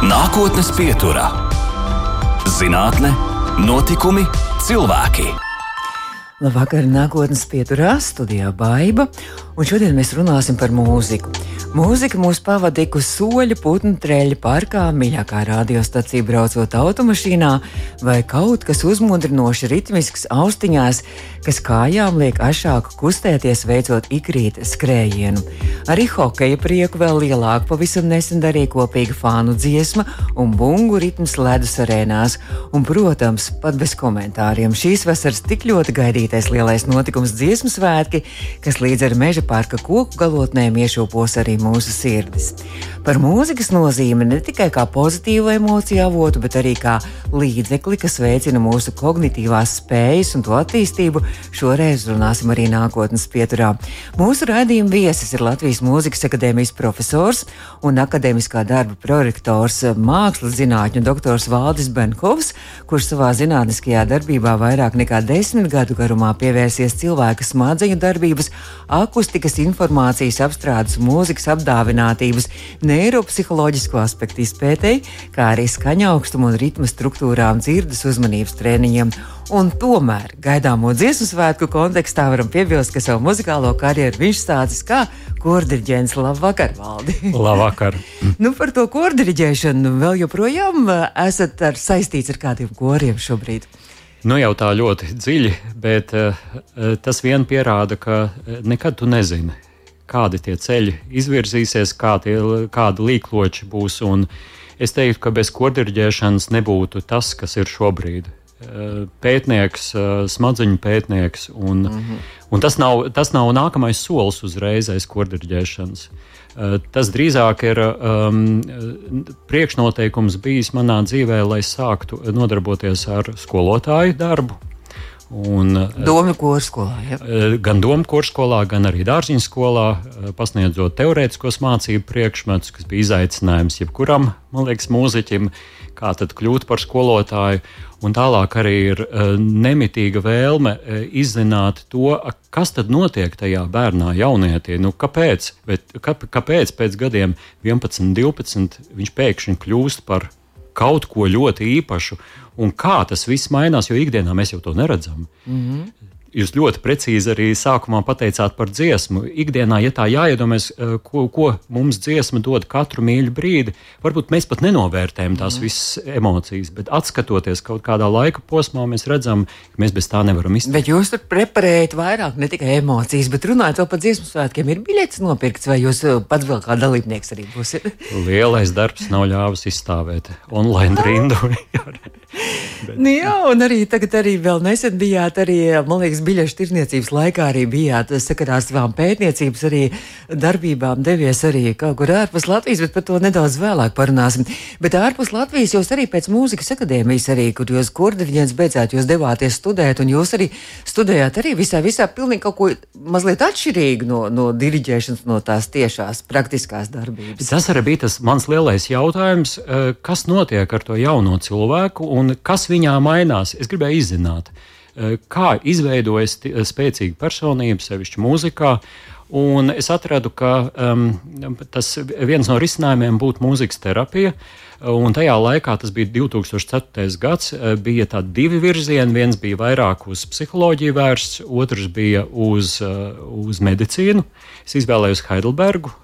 Nākotnes pieturā - zinātne, notikumi, cilvēki. Labvakar, nākotnes pieturā studijā Baiva, un šodien mēs runāsim par mūziku. Mūzika mūs pavadīja uz soļa putnu treļa parkā, mīļākā radiostacija braucot automašīnā, vai kaut kas uzmundrinoši ritmisks austiņās, kas kājām liek ašāk kustēties, veicot ikrīta skrējienu. Arī hokeja prieku vēl lielāku pavisam nesen darīja kopīga fānu dziesma un bungu ritms ledus arēnās, un, protams, pat bez komentāriem šīs vasaras tik ļoti gaidītais lielais notikums dziesmu svētki, kas līdz ar meža parka koku galotnēm iešūpos arī mūsu sirdis. Par mūzikas nozīmi ne tikai kā pozitīvu emociju avotu, bet arī kā līdzekli, kas veicina mūsu kognitīvās spējas un to attīstību, šoreiz runāsim arī nākotnes pieturā. Mūsu raidījuma viesis ir Latvijas Mūzikas akadēmijas profesors un akadēmiskā darba prorektors mākslas zinātņu doktors Valdis Benkovs, kurš savā zinātniskajā darbībā vairāk nekā desmit gadu garumā pievērsies cilvēka smadzeņu darbības, akustikas informācijas apstrādes, mūzikas apdāvinātības, neiropsiholoģisko aspektu izpētēji, kā arī skaņa augstumu un ritma struktūrām, dzirdes uzmanības treniņiem. Un tomēr gaidāmo dziesmu svētku kontekstā varam piebilst, ka savu muzikālo karjeru viņš sācis kā kordiģents. Labvakar, Valdi! Labvakar! nu, par to kordiģēšanu vēl joprojām eh, esat ar saistīts ar kādiem koriem šobrīd. Nu jau tā ļoti dziļi, bet uh, tas vien pierāda, ka nekad tu nezini, kādi tie ceļi izvirzīsies, kā tie, kādi līkloči būs. Es teiktu, ka bez kordirģēšanas nebūtu tas, kas ir šobrīd. Pētnieks, smadzeņu pētnieks, un, mm -hmm. un tas, nav, tas nav nākamais solis uzreiz aiz kordirģēšanas. Tas drīzāk ir um, priekšnoteikums bijis manā dzīvē, lai sāktu nodarboties ar skolotāju darbu, Un, Domu kurskolā. Ja? Gan domu kurskolā, gan arī dārziņu skolā, pasniedzot teorētiskos mācību priekšmetus, kas bija izaicinājums jebkuram, man liekas, mūziķim, kā tad kļūt par skolotāju. Un tālāk arī ir nemitīga vēlme izzināt to, kas tad notiek tajā bērnā, jaunietī. Nu, kāpēc? Bet, kāpēc pēc gadiem 11, 12 viņš pēkšņi kļūst par kaut ko ļoti īpašu, un kā tas viss mainās, jo ikdienā mēs jau to neredzam. Mm -hmm. Jūs ļoti precīzi arī sākumā pateicāt par dziesmu. Ikdienā, ja tā jāiedomājas, eh, ko, ko mums dziesma dod katru mīļu brīdi, varbūt mēs pat nenovērtējam tās mm. visas emocijas, bet skatoties kaut kādā laika posmā, mēs redzam, ka mēs bez tā nevaram izturēt. Bet jūs tur preparējat vairāk ne tikai emocijas, bet runājot par dziesmu svētkiem, ir biļets nopirkts, vai jūs eh, pats vēl kā dalībnieks arī būsiet? Lielais darbs nav ļāvis izstāvēt online rindu. bet, nu jā, un arī tagad arī vēl nesen bijāt arī, man liekas, Latvijas biļešu tirniecības laikā arī bijāt sakarā ar savām pētniecības arī darbībām devies arī kaut kur ārpus Latvijas, bet par to nedaudz vēlāk parunāsim. Bet ārpus Latvijas jūs arī pēc mūzikas akadēmijas, arī, kur jūs kurdiņģents beidzāt, jūs devāties studēt, un jūs arī studējāt arī visā, visā pilnīgi kaut ko mazliet atšķirīgu no, no diriģēšanas, no tās tiešās praktiskās darbības. Tas arī bija tas mans lielais jautājums, eh, kas notiek ar to jauno cilvēku un kas viņā mainās. Es gribēju izzināt. Eh, kā izveidojas spēcīga personība, sevišķi mūzikā. Un es atradu, ka um, tas viens no risinājumiem būtu mūzikas terapija. Un tajā laikā, tas bija 2004. gads, eh, bija tādi divi virzieni. Viens bija vairāk uz psiholoģiju vērsts, otrs bija uz, eh, uz medicīnu. Es izvēlējos Heidelbergu,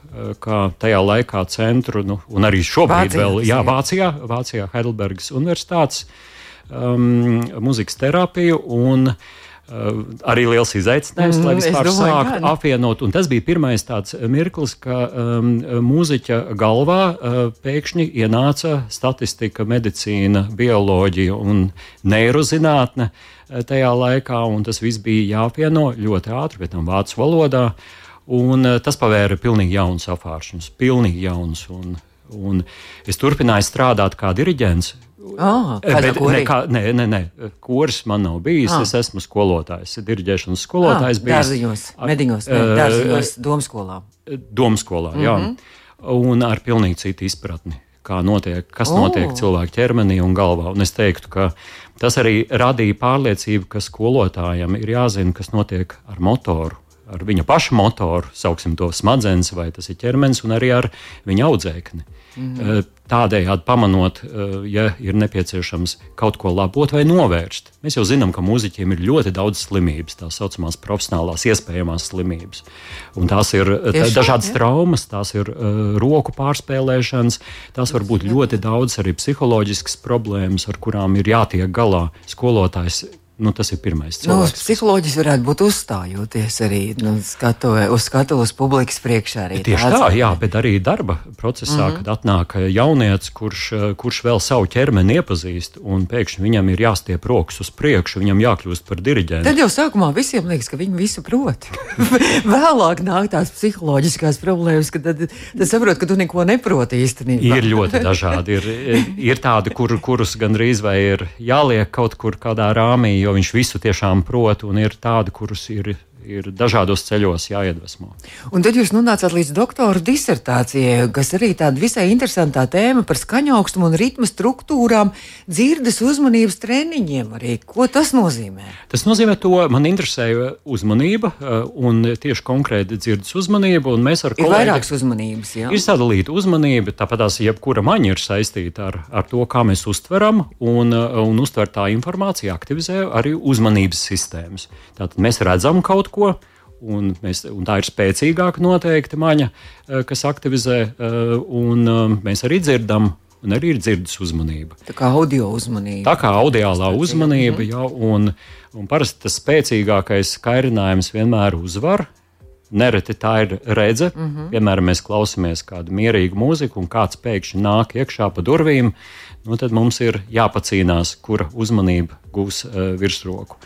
kā tajā laikā centru, nu, un arī šobrīd Vācijā, vēl jā, Vācijā, Vācijā Heidelbergas Universitātes. Uh, um, muzikas terapiju. Un, Uh, arī liels izaicinājums, mm, lai vispār sāktu apvienot. Un tas bija pirmais tāds mirklis, ka um, mūziķa galvā uh, pēkšņi ienāca statistika, medicīna, bioloģija un neirozinātne uh, tajā laikā, un tas viss bija jāapvieno ļoti ātri, bet tam vācu valodā. Un, uh, tas pavēra pilnīgi jaunus apgāršņus, pilnīgi jaunus. Un, un es turpināju strādāt kā diriģents, Oh, bet, ne, kā, nē, nē, nē, kurs man nav bijis. Ah. Es esmu skolotājs, diriģēšanas skolotājs. Ah, dārziņos, mediņos, ne, dārziņos, domskolā. Domskolā, mm -hmm. jā. Mhm. Un ar pilnīgi citu izpratni, kā notiek, kas oh. notiek cilvēka ķermenī un galvā. Un es teiktu, ka tas arī radīja pārliecību, ka skolotājam ir jāzina, kas notiek ar motoru ar viņa paša motoru, sauksim to smadzenes, vai tas ir ķermenis, un arī ar viņa audzēkni. Mm. Tādējādi pamanot, ja ir nepieciešams kaut ko labot vai novērst. Mēs jau zinām, ka mūziķiem ir ļoti daudz slimības, tā saucamās profesionālās, iespējamās slimības. Un tās ir Tiešām, dažādas ja? traumas, tās ir uh, roku pārspēlēšanas, tās var būt ļoti daudz arī psiholoģiskas problēmas, ar kurām ir jātiek galā. Skolotājs Nu, tas ir pirmais cilvēks. Nu, psiholoģiski varētu būt uzstājoties arī nu, skatuvē, uz skatuves publikas priekšā. Tieši tāds, tā, jā, bet arī darba procesā, mm -hmm. kad atnāk jaunietis, kurš, kurš vēl savu ķermeni iepazīst, un pēkšņi viņam ir jāstiep rokas uz priekšu, viņam jākļūst par diriģentu. Tad jau sākumā visiem liekas, ka viņi visu prot. Vēlāk nāk tās psiholoģiskās problēmas, kad tad, tad saprot, ka tu neko neproti īstenībā. ir ļoti dažādi. Ir, ir tādi, kur, kurus gandrīz vai ir jāliek kaut kur kādā rāmī jo viņš visu tiešām prot, un ir tādi, kurus ir ir dažādos ceļos jāiedvesmo. Un tad jūs nonācāt līdz doktora disertācijai, kas arī tāda visai interesanta tēma par skaņaugstumu un ritmu struktūrām, dzirdes uzmanības treniņiem. Arī. Ko tas nozīmē? Tas nozīmē, to man interesēja uzmanība eh, un tieši konkrēti dzirdes uzmanība. Mēs ar kolēģi, ir vairākas uzmanības. Jā. Ir sadalīta uzmanība, tāpat tās jebkura maņa ir saistīta ar, ar to, kā mēs uztveram un, eh, un uztvertā informācija aktivizē arī uzmanības sistēmas. Tātad mēs redzam kaut ko ko. Un, mēs, un tā ir spēcīgāka noteikti maņa, eh, kas aktivizē, eh, un eh, mēs arī dzirdam un arī ir dzirdes uzmanība. Tā kā audio uzmanība. Tā kā audiālā uzmanība, mhm. jā, un, un parasti tas spēcīgākais kairinājums vienmēr uzvar. Nereti tā ir redze. Mm -hmm. Piemēram, mēs klausāmies kādu mierīgu mūziku, un kāds pēkšņi nāk iekšā pa durvīm. Nu, tad mums ir jāpacīnās, kura uzmanība gūs uh, virsroku.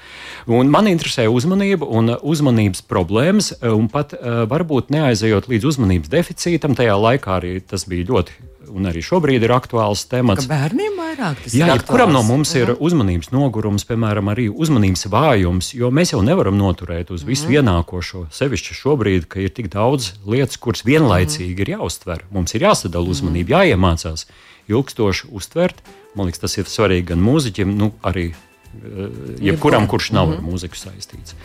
Un man interesē uzmanība un uzmanības problēmas, un pat uh, varbūt neaizejot līdz uzmanības deficītam. Tajā laikā arī tas bija ļoti un arī šobrīd ir aktuāls temats. Ka bērniem vairāk tas Jā, ir. Jā, kuram no mums ir uzmanības nogurums, piemēram, arī uzmanības vājums, jo mēs jau nevaram noturēt uz visu mm. ienākošo. Sevišķi šobrīd, ka ir tik daudz lietas, kuras vienlaicīgi mm. ir jāuztver. Mums ir jāsadala mhm. uzmanība, mm. jāiemācās ilgstoši uztvert. Man liekas, tas ir svarīgi gan mūziķim, nu, arī eh, jebkuram, kurš nav mm. ar mūziku saistīts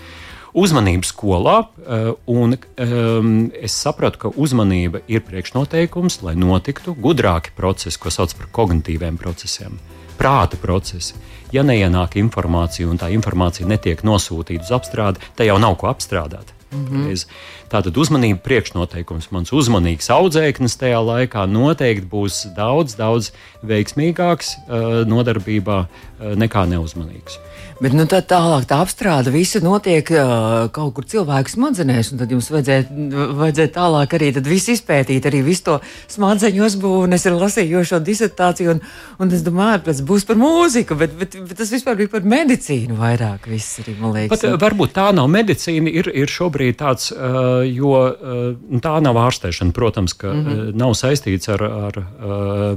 uzmanību skolā, eh, un um, es sapratu, ka uzmanība ir priekšnoteikums, lai notiktu gudrāki procesi, ko sauc par kognitīviem procesiem, prāta procesi. Ja neienāk informācija un tā informācija netiek nosūtīta uz apstrādi, tad jau nav ko apstrādāt. Mm -hmm. Tātad uzmanība priekšnoteikums. Mans uzmanīgs audzēknis tajā laikā noteikti būs daudz, daudz veiksmīgāks uh, nodarbībā nekā neuzmanīgs. Bet nu, tā tālāk tā apstrāde visu notiek uh, kaut kur cilvēku smadzenēs, un tad jums vajadzēja, vajadzēja tālāk arī visu izpētīt, arī visu to smadzeņu uzbūvi. Es lasīju šo disertāciju, un, un es domāju, tas būs par mūziku, bet, bet, bet tas vispār bija par medicīnu vairāk. Viss arī. Pat, varbūt tā nav medicīna, ir, ir šobrīd tāds, uh, jo uh, tā nav ārstēšana, protams, ka mm -hmm. nav saistīts ar, ar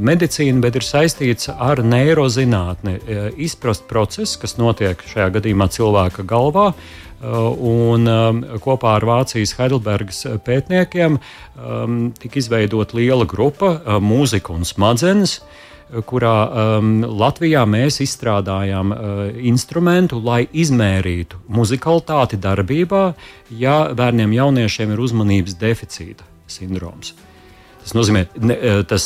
medicīnu, bet ir saistīts ar neirozinātni, izprast procesu, kas notiek šajā gadījumā cilvēka galvā. Uh, un um, kopā ar Vācijas Heidelbergas pētniekiem tika izveidota liela grupa mūzika un smadzenes kurā um, Latvijā mēs izstrādājām uh, instrumentu, lai izmērītu muzikalitāti darbībā, ja bērniem, jauniešiem ir uzmanības deficīta sindroms. Tas nozīmē, ka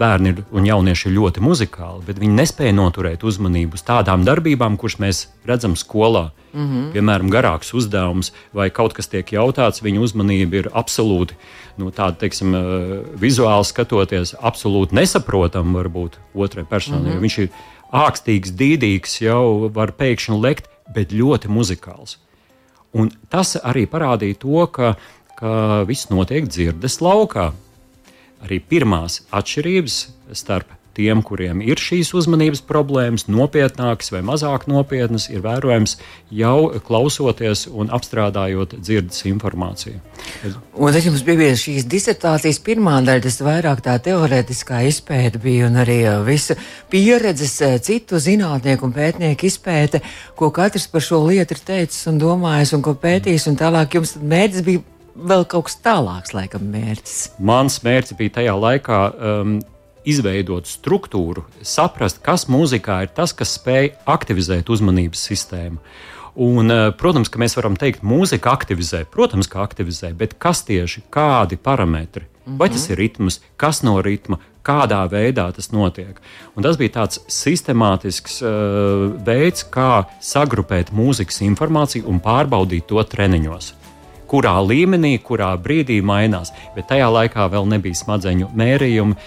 bērni un jaunieši ir ļoti muzikāli, bet viņi nespēja noturēt uzmanību uz tādām darbībām, kuras mēs redzam skolā. Mm -hmm. Piemēram, garāks uzdevums vai kaut kas tiek jautāts, viņa uzmanība ir absolūti nu, tāda, teiksim, vizuāli skatoties, absolūti nesaprotama varbūt otrai personai. Mm -hmm. Viņš ir ākstīgs, dīdīgs, jau var pēkšņi lekt, bet ļoti muzikāls. Un tas arī parādīja to, ka, ka viss notiek dzirdes laukā arī pirmās atšķirības starp tiem, kuriem ir šīs uzmanības problēmas, nopietnākas vai mazāk nopietnas, ir vērojams jau klausoties un apstrādājot dzirdes informāciju. Un tad jums bija šīs disertācijas pirmā daļa, tas vairāk tā teorētiskā izpēta bija un arī visa pieredzes citu zinātnieku un pētnieku izpēte, ko katrs par šo lietu ir teicis un domājis un ko pētījis, un tālāk jums mērķis bija vēl kaut kas tālāks, laikam, mērķis? Mans mērķis bija tajā laikā. Um, Izveidot struktūru, saprast, kas mūzikā ir tas, kas spēj aktivizēt uzmanības sistēmu. Un, uh, protams, ka mēs varam teikt, ka mūzika aktivizē. Protams, ka aktivizē, bet kas tieši kādi parametri? Vai tas ir ritms, kas no ritma, kādā veidā tas notiek. Un tas bija tāds sistemātisks uh, veids, kā sagrupēt mūzikas informāciju un pārbaudīt to treniņos kurā līmenī, kurā brīdī mainās. Bet tajā laikā vēl nebija smadzeņu mērījumi.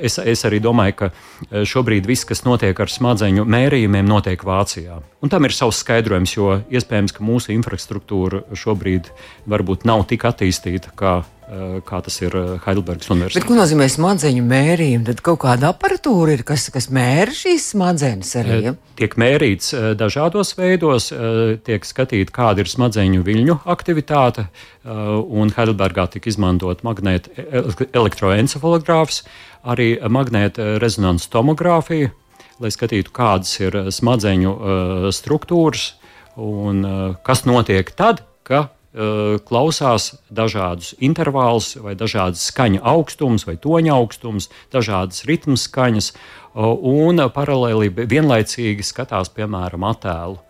Es, es arī domāju, ka uh, šobrīd viss, kas notiek ar smadzeņu mērījumiem, notiek Vācijā. Un tam ir savs skaidrojums, jo iespējams, ka mūsu infrastruktūra šobrīd varbūt nav tik attīstīta kā Eh, kā tas ir eh, Heidelbergas Universitātē. Ko nozīmē smadzeņu mērījumi? Tad kaut kāda aparatūra ir, kas, kas mēra šīs smadzenes arī. Ja? Eh, tiek mērīts dažādos veidos, tiek skatīta, kāda ir smadzeņu viļņu aktivitāte, un Heidelbergā tika izmantot magnēta elektroencefalogrāfs, arī magnēta rezonanses tomogrāfija, lai skatītu, kādas ir smadzeņu struktūras un kas notiek tad, Eh, klausās dažādus intervālus, vai dažādas skaņu augstums, vai toņa augstums, dažādas ritmu skaņas, un paralēli vienlaicīgi skatās, piemēram, attēlu.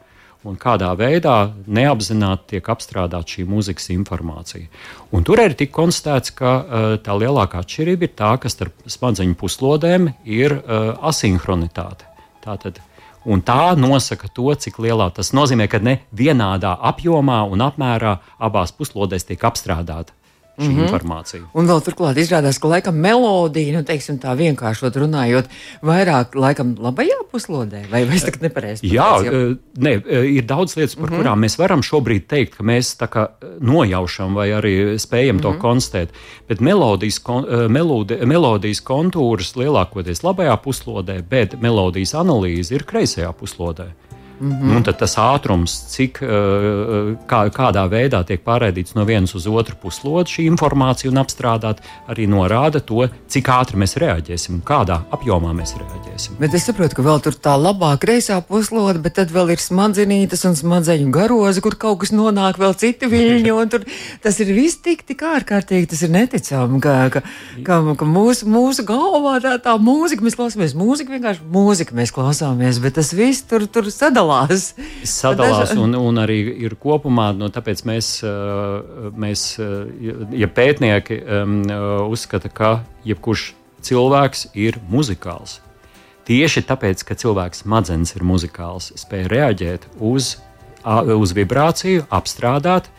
Un kādā veidā neapzināti tiek apstrādāta šī mūzikas informācija. Un tur arī tika konstatēts, ka uh, tā lielākā atšķirība ir tā, ka starp smadzeņu puslodēm ir asinhronitāte. Tātad Un tā nosaka to, cik lielā. Tas nozīmē, ka ne vienādā apjomā un apmērā abās puslodēs tiek apstrādāta šī mm -hmm. informācija. Un vēl turklāt izrādās, ka laikam melodija, nu, teiksim, tā vienkāršot runājot, vairāk laikam labajā puslodē, vai, es tagad nepareizi? Jā, pateicu, ne, ir daudz lietas, par mm -hmm. kurām mēs varam šobrīd teikt, ka mēs tā kā nojaušam vai arī spējam mm -hmm. to mhm. konstatēt, bet melodijas, melodi, melodijas kontūras lielākoties labajā puslodē, bet melodijas analīze ir kreisajā puslodē. Mm -hmm. nu, tad tas ātrums, cik, eh, kā, kādā veidā tiek pārraidīts no vienas uz otru puslodi šī informācija un apstrādāt, arī norāda to, cik ātri mēs reaģēsim un kādā apjomā mēs reaģēsim. Bet es saprotu, ka vēl tur tā labā kreisā puslode, bet tad vēl ir smadzenītes un smadzeņu garozi, kur kaut kas nonāk vēl citi viļņi. Tur, tas ir viss tik, tik ārkārtīgi, tas ir neticami, ka, ka, ka, ka mūsu, mūsu galvā tā, tā mūzika, mēs klausāmies mūziku, vienkārši mūziku mēs klausāmies, bet tas viss tur, tur sadalās sadalās. Sadalās un, un arī ir kopumā, nu, tāpēc mēs, uh, mēs uh, ja pētnieki uh, uzskata, ka jebkurš cilvēks ir muzikāls. Tieši tāpēc, ka cilvēks smadzenes ir muzikāls, spēj reaģēt uz, uz vibrāciju, apstrādāt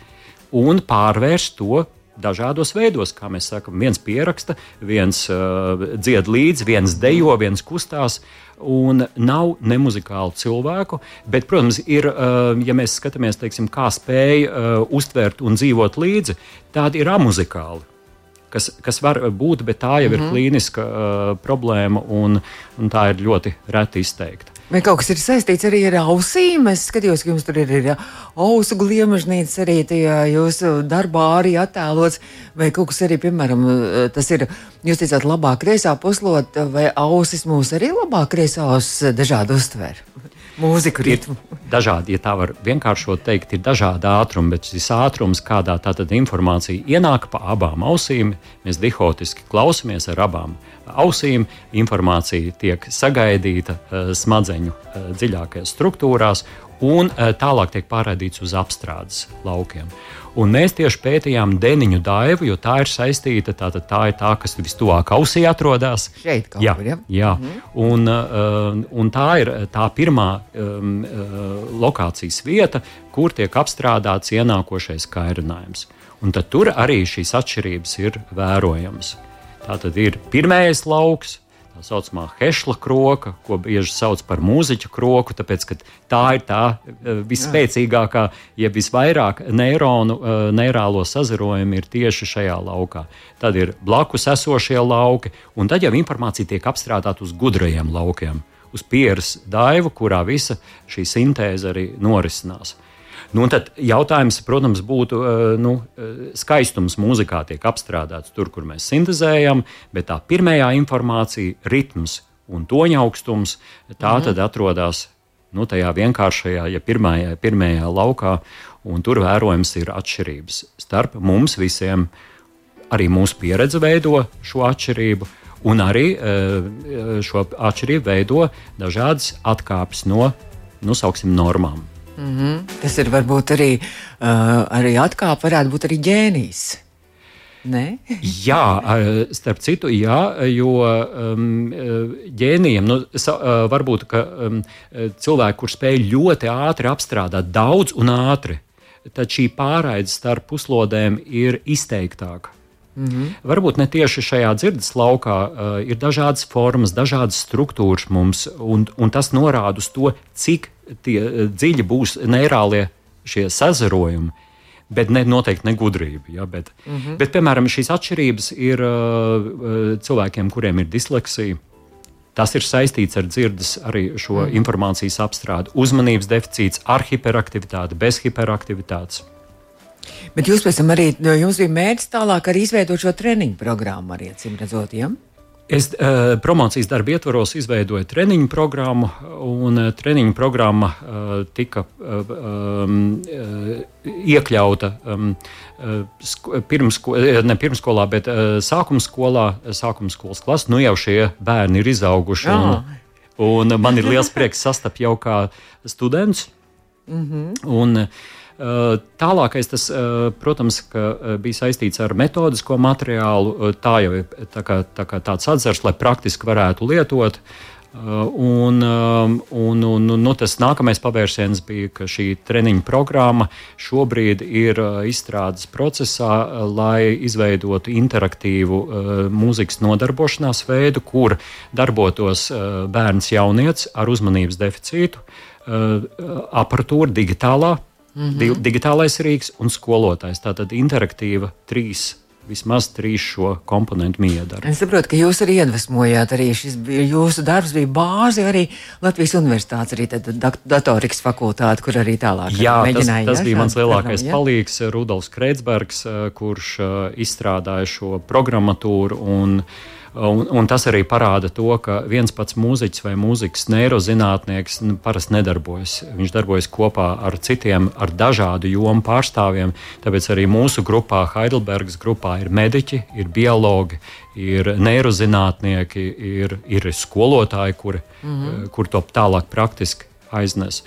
un pārvērst to dažādos veidos, kā mēs sakām, viens pieraksta, viens uh, dzied līdzi, viens dejo, viens kustās. Uh, un nav nemuzikālu cilvēku. Bet, protams, ir, eh, ja mēs skatāmies, teiksim, kā spēj uh, uztvert un dzīvot līdzi, tādi ir amuzikāli. Kas, kas var būt, bet tā jau mm -hmm. ir klīniska uh, problēma, un, un tā ir ļoti reti izteikta. Vai kaut kas ir saistīts arī ar ausīm? Es skatījos, ka jums tur ir, ir ausu gliemežnīca arī tajā jūsu darbā arī attēlots. Vai kaut kas arī, piemēram, tas ir, jūs teicāt, labāk kreisā puslot, vai ausis mūs arī labāk kreisās dažādi uztver? Mūziku ritmu. Dažādi, ja tā var vienkāršot teikt, ir dažādi ātrumi, bet šis ātrums, kādā tātad informācija ienāk pa abām ausīm, mēs dihotiski klausamies ar abām ausīm, informācija tiek sagaidīta eh, smadzeņu eh, dziļākajās struktūrās un eh, tālāk tiek pārraidīts uz apstrādes laukiem. Un mēs tieši pētījām deniņu daivu, jo tā ir saistīta. Tā, tā ir tā, kas vistuvāk ausī atrodas. Šeit kaut jā, kur, ja? jā. -hmm. un, uh, un tā ir tā pirmā um, lokācijas vieta, kur tiek apstrādāts ienākošais kairinājums. Un tur arī šīs atšķirības ir vērojamas. Tā tad ir pirmais lauks, tā saucamā hešla kroka, ko bieži sauc par mūziķa kroku, tāpēc tā ir tā eh, visspēcīgākā, ja visvairāk neironu, eh, neirālo sazarojumu ir tieši šajā laukā. Tad ir blakus esošie lauki, un tad jau informācija tiek apstrādāta uz gudrajiem laukiem, uz pieres daivu, kurā visa šī sintēze arī norisinās. Nu, tad jautājums, protams, būtu, eh, nu, eh, skaistums mūzikā tiek apstrādāts tur, kur mēs sintēzējam, bet tā pirmā informācija, ritms un toņa augstums, tā mm. tad atrodas nu, tajā vienkāršajā, ja pirmajā, pirmajā laukā, un tur vērojams ir atšķirības starp mums visiem. Arī mūsu pieredze veido šo atšķirību, un arī eh, šo atšķirību veido dažādas atkāpes no, nu, sauksim, normām. Mm -hmm. Tas ir varbūt arī, uh, arī atkāpe, varētu būt arī ģēnijs. Ne? jā, starp citu, jā, jo um, ģēnijam nu, sa, varbūt ka, um, cilvēki, kurš spēj ļoti ātri apstrādāt daudz un ātri, tad šī pārraide starp puslodēm ir izteiktāka. Mm -hmm. Varbūt ne tieši šajā dzirdes laukā uh, ir dažādas formas, dažādas struktūras mums, un, un tas norāda uz to, cik tie, uh, dziļi būs neirālie šie sazarojumi. Bet ne, noteikti ne gudrība. Ja, bet, mm -hmm. bet, piemēram, šīs atšķirības ir uh, cilvēkiem, kuriem ir disleksija. Tas ir saistīts ar dzirdes arī šo mm. informācijas apstrādi, uzmanības deficīts, ar hiperaktivitāti, bez hiperaktivitātes. Bet jūs pēc tam arī, jums bija mērķis tālāk arī izveidot šo treniņu programmu, arī acīm redzot, ja? Es uh, promocijas darba ietvaros izveidoju treniņu programmu, un uh, treniņu programma uh, tika uh, um, iekļauta um, uh, pirmsko, ne pirmskolā, bet uh, sākuma skolā, sākuma skolas klasē. Nu jau šie bērni ir izauguši, un, un man ir liels prieks sastapt jau kā students. Mm -hmm. un, uh, tālākais, tas, eh, protams, eh, bija saistīts ar metodisko materiālu. Tā jau ir tā kā, tā kā tāds atzars, lai praktiski varētu lietot. Un, un, un, un nu, tas nākamais pavērsiens bija, ka šī treniņa programma šobrīd ir izstrādes procesā, lai izveidotu interaktīvu mūzikas nodarbošanās veidu, kur darbotos bērns jaunietis ar uzmanības deficītu, aparatūra digitālā Mm -hmm. Digitālais rīks un skolotājs. Tātad interaktīva trīs vismaz trīs šo komponentu miedara. Es saprotu, ka jūs arī iedvesmojāt, arī šis bija, jūsu darbs bija bāze arī Latvijas Universitātes, arī datorikas fakultāte, kur arī tālāk jā, mēģināja. Tas, tas bija mans lielākais program, palīgs, Rudolfs Kreitsbergs, kurš izstrādāja šo programmatūru un uh, Un, un tas arī parāda to, ka viens pats mūziķis vai mūzikas neirozinātnieks nu, parasti nedarbojas. Viņš darbojas kopā ar citiem, ar dažādu jomu pārstāvjiem. Tāpēc arī mūsu grupā, Heidelbergas grupā, ir mediķi, ir biologi, ir neirozinātnieki, ir, ir skolotāji, kuri mm -hmm. kur to tālāk praktiski aiznes.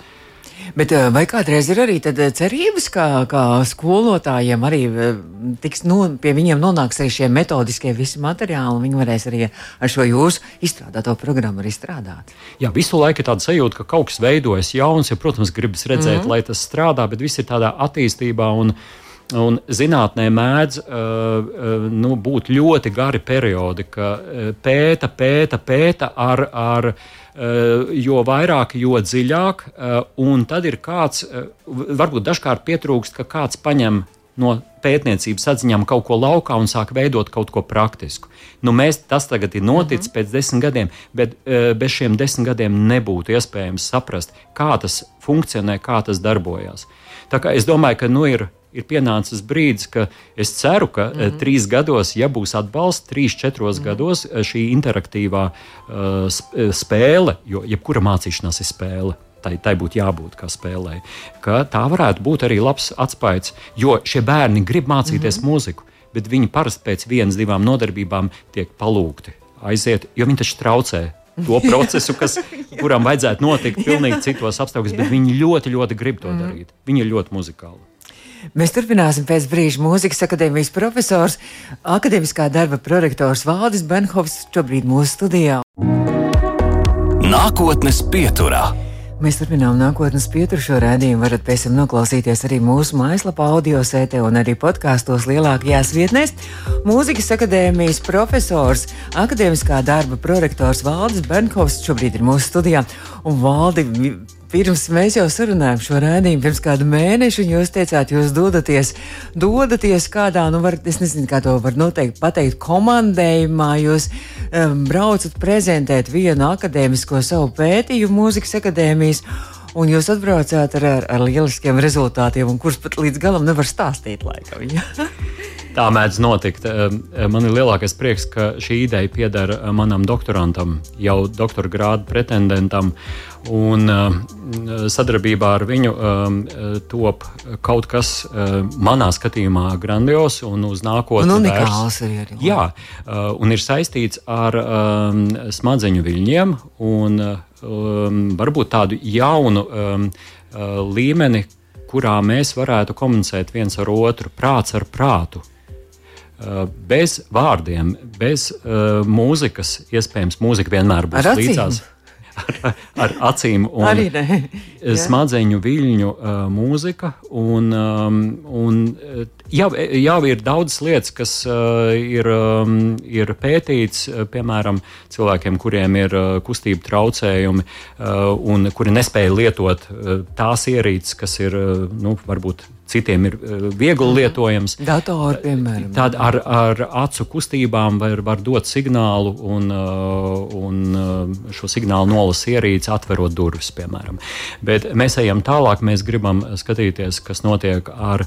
Bet eh, vai kādreiz ir arī eh, cerības, ka, ka skolotājiem arī eh, tiks, nu, pie viņiem nonāks arī šie metodiskie visi materiāli, un viņi varēs arī ar šo jūsu izstrādāto programmu arī strādāt? Jā, visu laiku ir tāda sajūta, ka kaut kas veidojas jauns, ja, protams, gribas redzēt, mm -hmm. lai tas strādā, bet viss ir tādā attīstībā. Un, Un zinātnē mēdz uh, nu, būt ļoti gari periodi, ka pēta, pēta, pēta ar, ar uh, jo vairāk, jo dziļāk. Eh, un tad ir kāds, eh, varbūt dažkārt pietrūkst, ka kāds paņem no pētniecības atziņām kaut ko laukā un sāk veidot kaut ko praktisku. Nu, mēs, tas tagad ir noticis mm -hmm. pēc desmit gadiem, bet bez šiem desmit gadiem nebūtu iespējams saprast, kā tas funkcionē, kā tas darbojas. Tā kā es domāju, ka nu, ir ir pienācis brīdis, ka es ceru, ka mm -hmm. trīs gados, ja būs atbalsts, trīs, četros mm -hmm. gados eh, šī interaktīvā uh, spēle, jo jebkura mācīšanās ir spēle. Tai, tai būtu jābūt kā spēlē. Ka tā varētu būt arī labs atspējs, jo šie bērni grib mācīties mm -hmm. mūziku, bet viņi parasti pēc vienas, divām nodarbībām tiek palūgti aiziet, jo viņi taču traucē to procesu, kas, kuram vajadzētu notikt pilnīgi citos apstākļos, bet viņi ļoti, ļoti grib to mhm. darīt. Viņi ir ļoti muzikāli. Mēs turpināsim pēc brīža mūzikas akadēmijas profesors, akadēmiskā darba prorektors Valdis Benhovs šobrīd mūsu studijā. Nākotnes pieturā. Mēs turpinām nākotnes pieturu šo rādījumu. Varat pēc tam noklausīties arī mūsu mājaslapā, audio sētē un arī podkāstos lielākajās vietnēs. Mūzikas akadēmijas profesors, akadēmiskā darba prorektors Valdis Benkovs šobrīd ir mūsu studijā. Un Valdi, pirms mēs jau sarunājām šo rādījumu pirms kāda mēneša, un jūs teicāt, jūs dodaties, dodaties kādā, nu, var, es nezinu, kā to var noteikti pateikt, komandējumā, jūs um, braucat prezentēt vienu akadēmisko savu pētījumu mūzikas akadēmijas. Un jūs atbraucāt ar, ar, ar lieliskiem rezultātiem, kurus pat līdz galam nevar stāstīt. Laikam, ja? Tā mēdz notikt. Man ir lielākais prieks, ka šī ideja pieder manam doktorantam, jau doktora grādu pretendentam. Un sadarbībā ar viņu top kaut kas manā skatījumā grandios un uz nākotni. Un unikāls arī. arī. Jā, un ir saistīts ar smadzeņu viļņiem un varbūt tādu jaunu līmeni, kurā mēs varētu komunicēt viens ar otru, prāts ar prātu. Uh, bez vārdiem, bez uh, mūzikas, iespējams, mūzika vienmēr būs līdzās ar, ar acīm un smadzeņu viļņu uh, mūzika. Un, um, un, jau, jau ir daudz lietas, kas uh, ir, um, ir pētīts, piemēram, cilvēkiem, kuriem ir uh, kustību traucējumi uh, un kuri nespēja lietot uh, tās ierīces, kas ir uh, nu, varbūt citiem ir uh, viegli Mhm. lietojams. Datori, piemēram. Tad ar, ar acu kustībām var, var dot signālu, un, uh, un uh, šo signālu nolas ierīci atverot durvis, piemēram. Bet mēs ejam tālāk, mēs gribam skatīties, kas notiek ar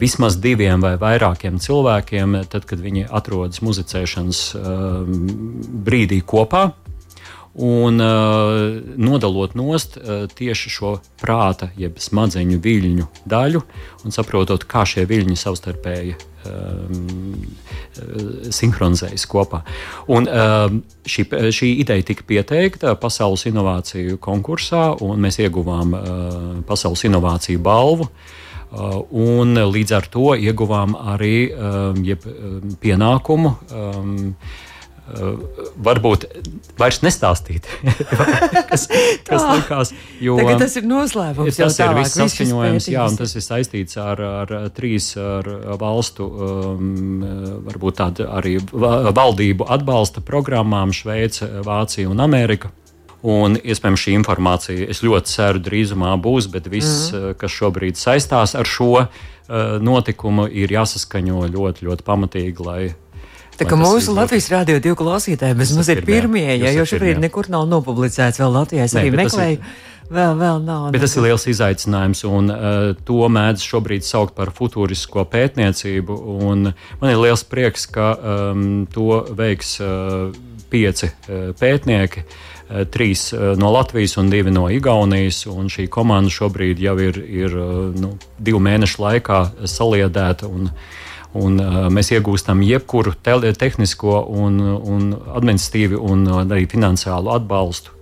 vismaz diviem vai vairākiem cilvēkiem, tad, kad viņi atrodas muzicēšanas brīdī kopā. Un uh, nodalot nost uh, tieši šo prāta, jeb smadzeņu viļņu daļu, un saprotot, kā šie viļņi savstarpēji um, sinhronizējas kopā. Un, um, šī, šī ideja tika pieteikta Pasaules inovāciju konkursā, un mēs ieguvām uh, Pasaules inovāciju balvu. Uh, un līdz ar to ieguvām arī um, jeb, um, pienākumu um, varbūt vairs nestāstīt, kas, kas likās. Jo, Tagad tas ir noslēpums. Tas ir viss saskaņojums, jā, un tas ir saistīts ar, ar trīs ar valstu, um, varbūt tādu arī va- valdību atbalsta programmām - Šveice, Vācija un Amerika. Un, iespējams, šī informācija, es ļoti ceru, drīzumā būs, bet viss, mm. kas šobrīd saistās ar šo notikumu, ir jāsaskaņo ļoti, ļoti pamatīgi, lai Tā kā mūsu. Latvijas rādio divu klausītāji bezmaz ir pirmie. ja, jo šobrīd nekur nav nopublicēts vēl Latvijā. Es arī meklēju, vēl, vēl nav. Bet tas ir liels izaicinājums, un uh, to mēdz šobrīd saukt par futūrisko pētniecību. Man ir liels prieks, ka um, to veiks uh, pieci uh, pētnieki. uh, Trīs no Latvijas un divi no Igaunijas. un Šī komanda šobrīd jau ir, ir nu, divu mēnešu laikā saliedēta. Un, Un, uh, mēs iegūstam jebkuru te tehnisko, un, un administratīvu un uh, arī finansiālu atbalstu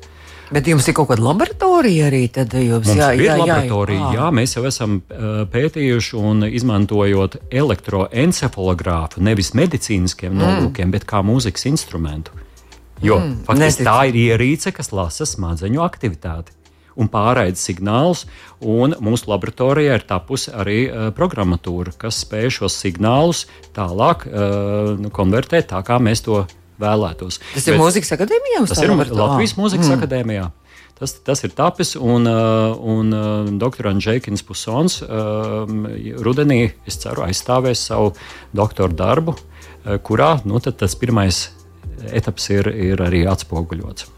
Bet jums ir kaut kāda laboratorija arī? Tad jums jā, ir jā, jā, laboratorija, jā, mēs jau esam uh, pētījuši un izmantojot elektroencefalogrāfu nevis medicīniskiem mm. nolūkiem, bet kā mūzikas instrumentu. Jo mm, faktiski tā ir ierīce, kas lasa smadzeņu aktivitāti. Un pārraida signālus, un mūsu laboratorijā ir tapusi arī uh, programmatūra, kas spēj šos signālus tālāk uh, konvertēt tā, kā mēs to vēlētos. Tas ir mūzikas akadēmijā? Tas ir? Latvijas Mūzikas mm. akadēmijā. Tas, tas ir tapis, un, uh, un uh, doktorants Džekins Pusons uh, rudenī, es ceru, aizstāvēs savu doktora darbu, kurā nu, tas pirmais etaps ir, ir arī atspoguļots.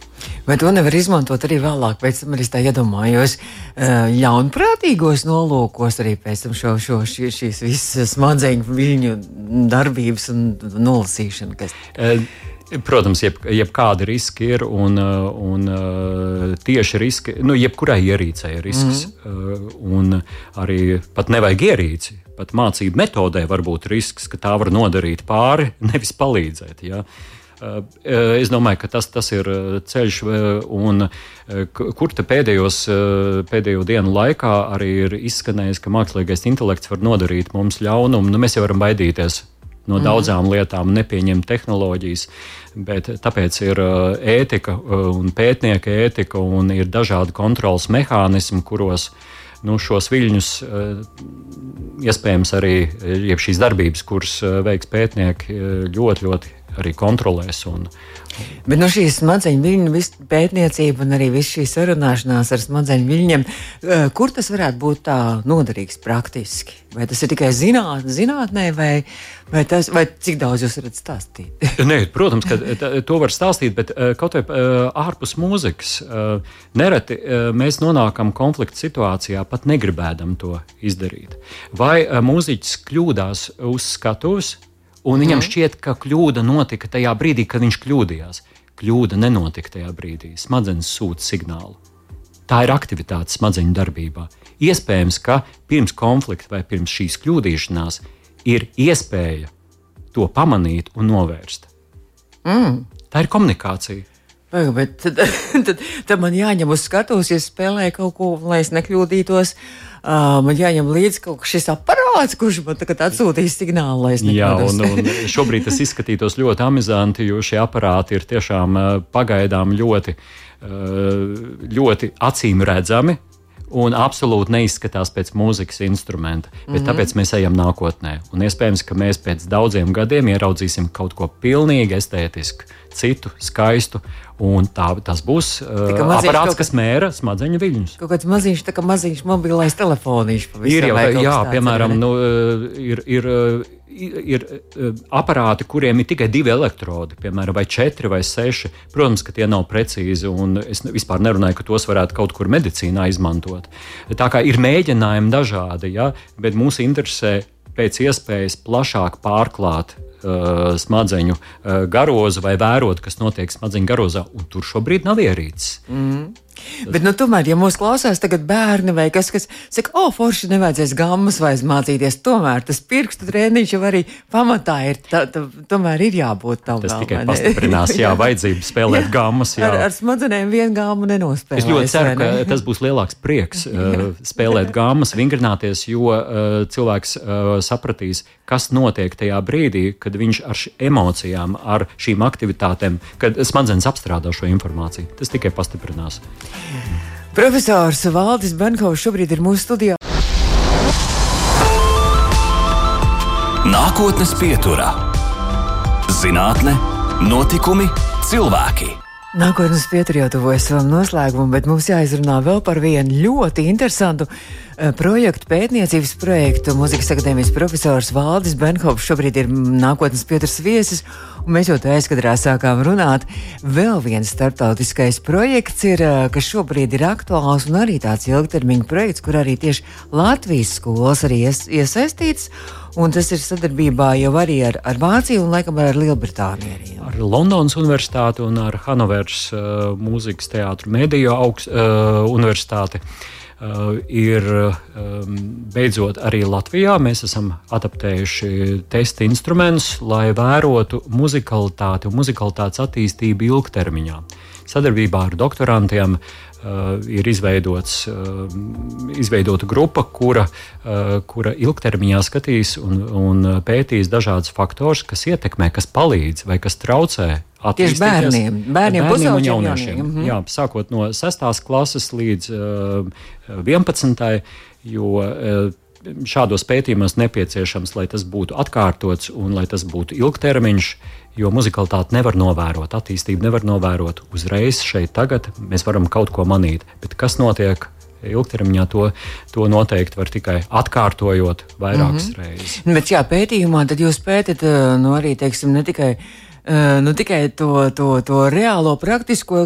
Vai to nevar izmantot arī vēlāk? Pēc tam arī tā iedomājos, uh, ļaunprātīgos nolūkos, arī pēc tam šo, šo, šī, šīs visas smadzeņu viļņu darbības un nolasīšana. Kas... Uh, Protams, jeb, jebkādi riski ir, un, uh, un tieši riski, nu, jebkurai ierīcei ir risks. Mm. Un arī pat nevajag ierīci, pat mācību metodē var būt risks, ka tā var nodarīt pāri, nevis palīdzēt. Ja? Uh, Es domāju, ka tas, tas ir ceļš, un kur te pēdējos, pēdējo dienu laikā arī ir izskanējis, ka mākslīgais intelekts var nodarīt mums ļaunumu. Nu, mēs jau varam baidīties no daudzām lietām, nepieņemt tehnoloģijas, bet tāpēc ir ētika un pētnieka ētika, un ir dažādi kontrols mehānismi, kuros nu, šos viļņus iespējams arī šīs darbības, kuras veiks pētnieki, ļoti, ļoti arī kontrolēs. Un, Bet no šīs smadzeņu viļņu pētniecība un arī viss šī sarunāšanās ar smadzeņu viļņiem, eh, kur tas varētu būt tā noderīgs praktiski? Vai tas ir tikai zināt, zinātnē, vai, vai, tas, vai cik daudz jūs varat stāstīt? Nē, protams, ka to var stāstīt, bet eh, kaut vai eh, ārpus mūzikas nereti mēs nonākam konflikta situācijā, pat negribēdam to izdarīt. Vai mūziķis kļūdās uz skatuves? Un viņam mm. šķiet, ka kļūda notika tajā brīdī, kad viņš kļūdījās. Kļūda nenotika tajā brīdī. Smadzenes sūta signālu. Tā ir aktivitāte smadzeņu darbībā. Iespējams, ka pirms konflikta vai pirms šīs kļūdīšanās ir iespēja to pamanīt un novērst. Mm. Tā ir komunikācija. Bet tad, tad, tad man jāņem uz skatuves, ja spēlēju kaut ko, lai es nekļūdītos. Uh, man jāņem līdzi kaut kas šis aparāts, kurš man tagad atsūtīs signālu, lai es nekādos. Jā, un, un šobrīd tas izskatītos ļoti amizanti, jo šie aparāti ir tiešām pagaidām ļoti, ļoti acīm redzami un absolūti neizskatās pēc mūzikas instrumenta. Mm -hmm. tāpēc mēs ejam nākotnē. Un iespējams, ka mēs pēc daudziem gadiem ieraudzīsim kaut ko pilnīgi estētisku, citu, skaistu Un tā, tas būs uh, aparāts, kas mēra smadzeņu viļņus. Kaut kāds maziņš, tā kā maziņš mobilais telefonīšs. Ir jau tā, jā, piemēram, nu, ir, ir, ir aparāti, kuriem ir tikai divi elektrodi, piemēram, vai četri vai seši. Protams, ka tie nav precīzi, un es vispār nerunāju, ka tos varētu kaut kur medicīnā izmantot. Tā kā ir mēģinājumi dažādi, ja, bet mūs interesē pēc iespējas plašāk pārklāt uh, smadzeņu uh, garozu vai vērot, kas notiek smadzeņu garozā, un tur šobrīd nav ierīces. Mm. Bet, nu, tomēr, ja mūsu klausās tagad bērni vai kas, kas saka, o, forši nevajadzēs gammas vairs mācīties, tomēr tas pirkstu treniņš jau arī pamatā ir, tā, tā, tomēr ir jābūt tam. Tas vēl, tikai pastiprinās, jā, vajadzību spēlēt jā, gammas. Jā. Ar, ar smadzenēm vienu gammu nenospēlēt. Es ļoti ceru, ka tas būs lielāks prieks uh, spēlēt gammas, vingrināties, jo uh, cilvēks uh, sapratīs, kas notiek tajā brīdī, kad viņš ar emocijām, ar šīm aktivitātēm, kad smadzenes apstrādā šo informāciju. Tas tikai pastiprinās. Profesors Valdis Bankovs šobrīd ir mūsu studijā. Nākotnes pieturā - zinātne, notikumi, cilvēki. Nākotnes pieturā jau tuvojas savam noslēgumam, bet mums jāizrunā vēl par vienu ļoti interesantu projektu, pētniecības projektu. Mūzikas akadēmijas profesors Valdis Benhovs šobrīd ir nākotnes pieturas viesis, un mēs jau tā aizkadrā sākām runāt. Vēl viens startautiskais projekts ir, uh, kas šobrīd ir aktuāls un arī tāds ilgtermiņa projekts, kur arī tieši Latvijas skolas arī ies, iesaistīts. Un tas ir sadarbībā jau arī ar, ar Vāciju un laikam ar Lielbritāniju. Arī. Ar Londonas Universitāti un ar Hanovers uh, mūzikas teātru mediju augst, uh, universitāti. Uh, ir um, beidzot arī Latvijā. Mēs esam adaptējuši testa instrumentus, lai vērotu muzikalitāti un muzikalitātes attīstību ilgtermiņā. Sadarbībā ar doktorantiem Uh, ir izveidots, uh, izveidota grupa, kura, uh, kura ilgtermiņā skatīs un, un pētīs dažādus faktorus, kas ietekmē, kas palīdz vai kas traucē Tieši bērniem, bērniem, bērniem un jauniešiem. Mm -hmm. Jā, sākot no 6. klases līdz uh, 11. jo uh, šādos pētījumos nepieciešams, lai tas būtu atkārtots un lai tas būtu ilgtermiņš, jo muzikalitāti nevar novērot, attīstību nevar novērot uzreiz, šeit, tagad. Mēs varam kaut ko manīt, bet kas notiek? Ilgtermiņā to, to noteikti var tikai atkārtojot vairākas mm -hmm. reizes. Bet, jā, pētījumā tad jūs pētat nu, arī teiksim, ne tikai nu, tikai to, to, to reālo, praktisko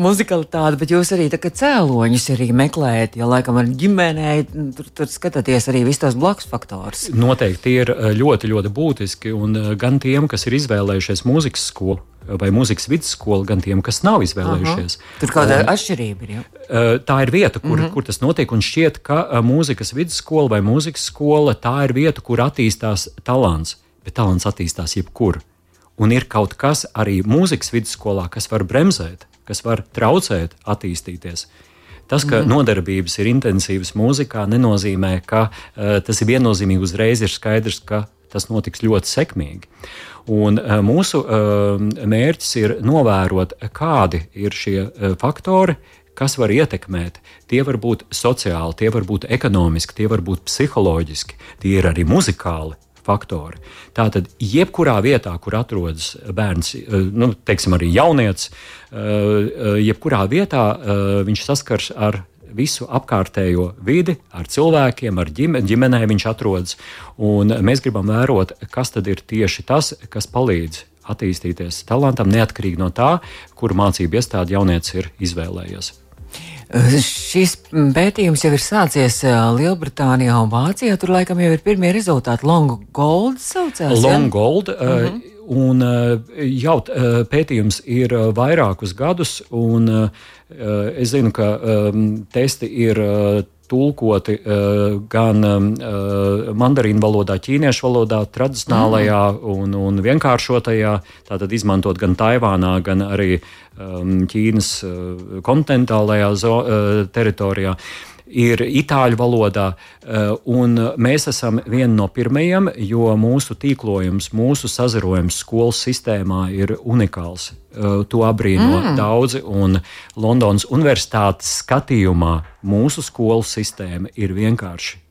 muzikalitāti, bet jūs arī cēloņus arī meklējat. Ja laikam ar ģimenē tur, tur skatāties arī visus tos blakus faktorus. Noteikti tie ir ļoti, ļoti būtiski. Un gan tiem, kas ir izvēlējušies mūzikas skolu, vai mūzikas vidusskolu, gan tiem, kas nav izvēlējušies. Aha. Tur kāda uh, atšķirība ir. Ja? Tā ir vieta, kur, mm -hmm. kur tas notiek, un šķiet, ka mūzikas vidusskola vai mūzikas skola tā ir vieta, kur attīstās talants, bet talants attīstās jebkur. Un ir kaut kas arī mūzikas vidusskolā, kas var bremzēt, kas var traucēt attīstīties. Tas, ka mm. nodarbības ir intensīvas mūzikā, nenozīmē, ka uh, tas ir viennozīmīgi uzreiz ir skaidrs, ka tas notiks ļoti sekmīgi. Un, uh, mūsu uh, mērķis ir novērot, kādi ir šie uh, faktori, kas var ietekmēt. Tie var būt sociāli, tie var būt ekonomiski, tie var būt psiholoģiski, tie ir arī muzikāli faktori. Tātad, jebkurā vietā, kur atrodas bērns, nu, teiksim, arī jaunietis, jebkurā vietā viņš saskars ar visu apkārtējo vidi, ar cilvēkiem, ar ģime, ģimenē viņš atrodas. Un mēs gribam vērot, kas tad ir tieši tas, kas palīdz attīstīties talantam, neatkarīgi no tā, kuru mācību iestādi jaunietis ir izvēlējies. Šis pētījums jau ir sācies Lielbritānijā un Vācijā. Tur laikam jau ir pirmie rezultāti. Long Gold saucās. Long ja? Gold. Uh -huh. Un jau pētījums ir vairākus gadus, un es zinu, ka testi ir tulkoti uh, gan uh, mandarīnu valodā, ķīniešu valodā, tradicionālajā mm. un, un vienkāršotajā, tātad izmantot gan Taivānā, gan arī um, Ķīnas kontinentālajā teritorijā. Ir itāļu valodā, un mēs esam vieni no pirmajiem, jo mūsu tīklojums, mūsu sazarojums skolas sistēmā ir unikāls. Eh, to abrīno mm. daudzi. Un Londonas Universitātes skatījumā mūsu skolu sistēma ir vienkārši.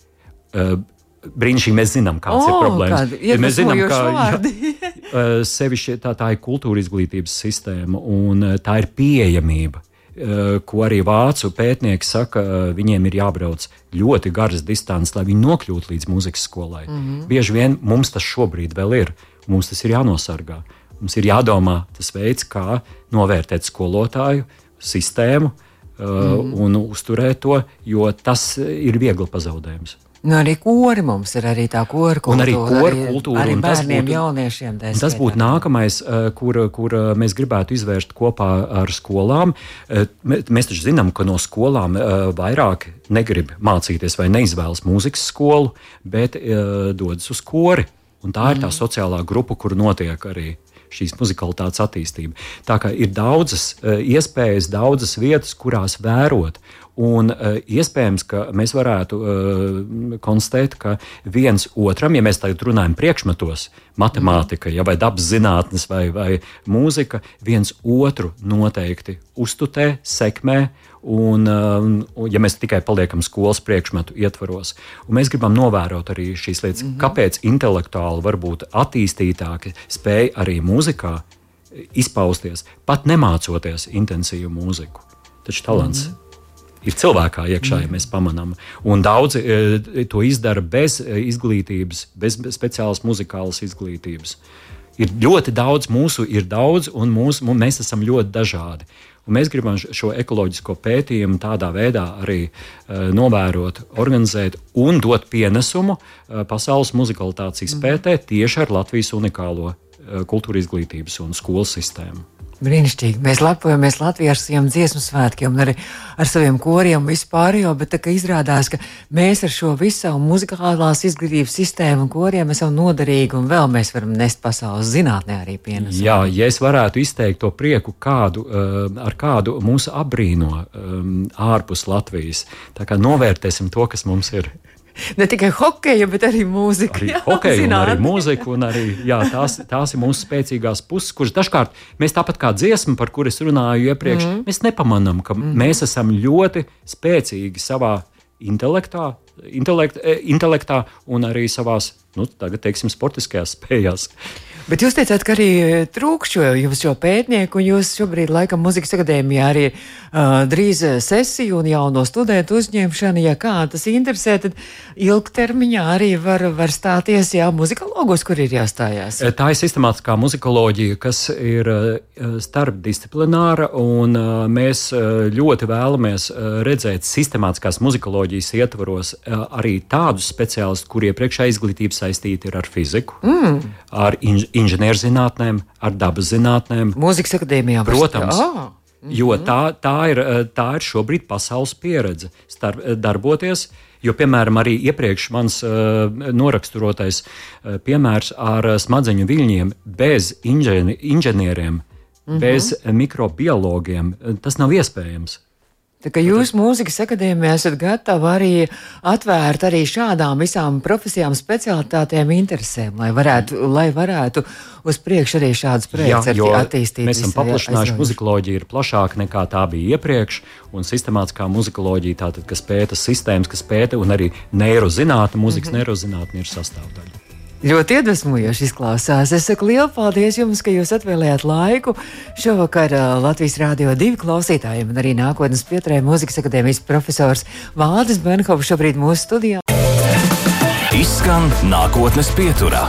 Uh, Brīnišķīgi mēs zinām, kādas oh, ir problēmas. Ja mēs zinām, ka uh, sevišķi tā, tā ir kultūra izglītības sistēma un tā ir pieejamība. Uh, ko arī vācu pētnieki saka, uh, viņiem ir jābrauc ļoti garas distances, lai viņi nokļūtu līdz muzikas skolai. Mm -hmm. Bieži vien mums tas šobrīd vēl ir, mums tas ir jānosargā. Mums ir jādomā tas veids, kā novērtēt skolotāju sistēmu uh, mm. un uzturēt to, jo tas ir viegli pazaudējums. Nu, arī kori mums ir arī tā kora kultūra. Un arī kora kultūra. Arī, arī bērniem, būtu, jauniešiem. Tas būtu nākamais, uh, kur, kur uh, mēs gribētu izvērst kopā ar skolām. Mēs taču zinām, ka no skolām vairāk negrib mācīties vai neizvēlas mūzikas skolu, bet dodas uz kori. Un tā ir tā mm. sociālā grupa, kur notiek arī šīs muzikalitātes attīstība. Tā kā ir daudzas uh, iespējas, daudzas vietas, kurās vērot. Un uh, iespējams, ka mēs varētu uh, konstatēt, ka viens otram, ja mēs tagad runājam priekšmetos, matemātika, ja, vai dabas zinātnes, vai, vai mūzika, viens otru noteikti uztutē, sekmē Un, um, un, ja mēs tikai paliekam skolas priekšmetu ietvaros, un mēs gribam novērot arī šīs lietas, mm -hmm. kāpēc intelektuāli varbūt attīstītāki spēj arī mūzikā izpausties, pat nemācoties intensīvu mūziku. Taču talants mm -hmm. ir cilvēkā iekšā, ja mhm. mēs pamanām. Un daudzi e, to izdara bez e, izglītības, bez speciālas muzikālas izglītības. Ir ļoti daudz, mūsu ir daudz, un mūsu, mēs esam ļoti dažādi. Un mēs gribam šo ekoloģisko pētījumu tādā veidā arī uh, novērot, organizēt un dot pienesumu uh, pasaules muzikalitātes izpētē tieši ar Latvijas unikālo uh, kultūra izglītības un skolu sistēmu. Brīnišķīgi. Mēs lepojamies Latvijā ar saviem dziesmu svētkiem, arī ar saviem koriem un vispārējo, bet tā, izrādās, ka mēs ar šo visu savu muzikālās izglītības sistēmu un koriem esam noderīgi, un vēl mēs varam nest pasaules zinātnē arī pienesumu. Jā, ja es varētu izteikt to prieku, kādu, uh, ar kādu mūsu apbrīno um, ārpus Latvijas, tā kā novērtēsim to, kas mums ir ne tikai hokeja, bet arī mūzika. Arī hokeja, un arī mūzika, un arī jā, tās, tās ir mūsu spēcīgās puses, kuras dažkārt mēs tāpat kā dziesma, par kuru es runāju iepriekš, mm. mēs nepamanām, ka mm. mēs esam ļoti spēcīgi savā intelektā, intelekt, e, intelektā un arī savās, nu, tagad teiksim, sportiskajās spējās. Bet jūs teicāt, ka arī trūkst šo, šo pētnieku, un jūs šobrīd, laikam, muzikas akadēmijā arī uh, drīz sesiju un jauno studentu uzņemšana. Ja kā tas interesē, tad ilgtermiņā arī var, var stāties jā, muzikologos, kur ir jāstājās. Tā ir sistemātiskā muzikoloģija, kas ir starpdisciplināra, un mēs ļoti vēlamies redzēt sistemātiskās muzikoloģijas ietvaros arī tādus speciālistus, kuriem priekšā izglītība saistīta ir ar fiziku, mm. ar inž inženierzinātnēm, ar dabas zinātnēm. Mūzikas akadēmijā, protams. Ah. Jo tā, tā, ir, tā ir šobrīd pasaules pieredze starp, darboties. Jo, piemēram, arī iepriekš mans uh, noraksturotais uh, piemērs ar smadzeņu viļņiem bez inženi, inženieriem, mm -hmm. bez mikrobiologiem, tas nav iespējams. Tā kā jūs mūzikas akadēmijā esat gatavi arī atvērt arī šādām visām profesijām, specialitātēm, interesēm, lai varētu, lai varētu uz priekšu arī šādas projekts attīstīt. Mēs esam paplašinājuši muzikoloģiju, ir plašāka nekā tā bija iepriekš, un sistemātiskā muzikoloģija, tātad, kas pēta sistēmas, kas pēta un arī neirozinātne, mūzikas mm -hmm. neirozinātne ir sastāvdaļa. Ļoti iedvesmojoši izklausās. Es saku lielu paldies jums, ka jūs atvēlējāt laiku šovakar Latvijas Rādio 2 klausītājiem un arī nākotnes pieturē mūzikas akadēmijas profesors Valdis Benhovs šobrīd mūsu studijā. Izskan nākotnes pieturā.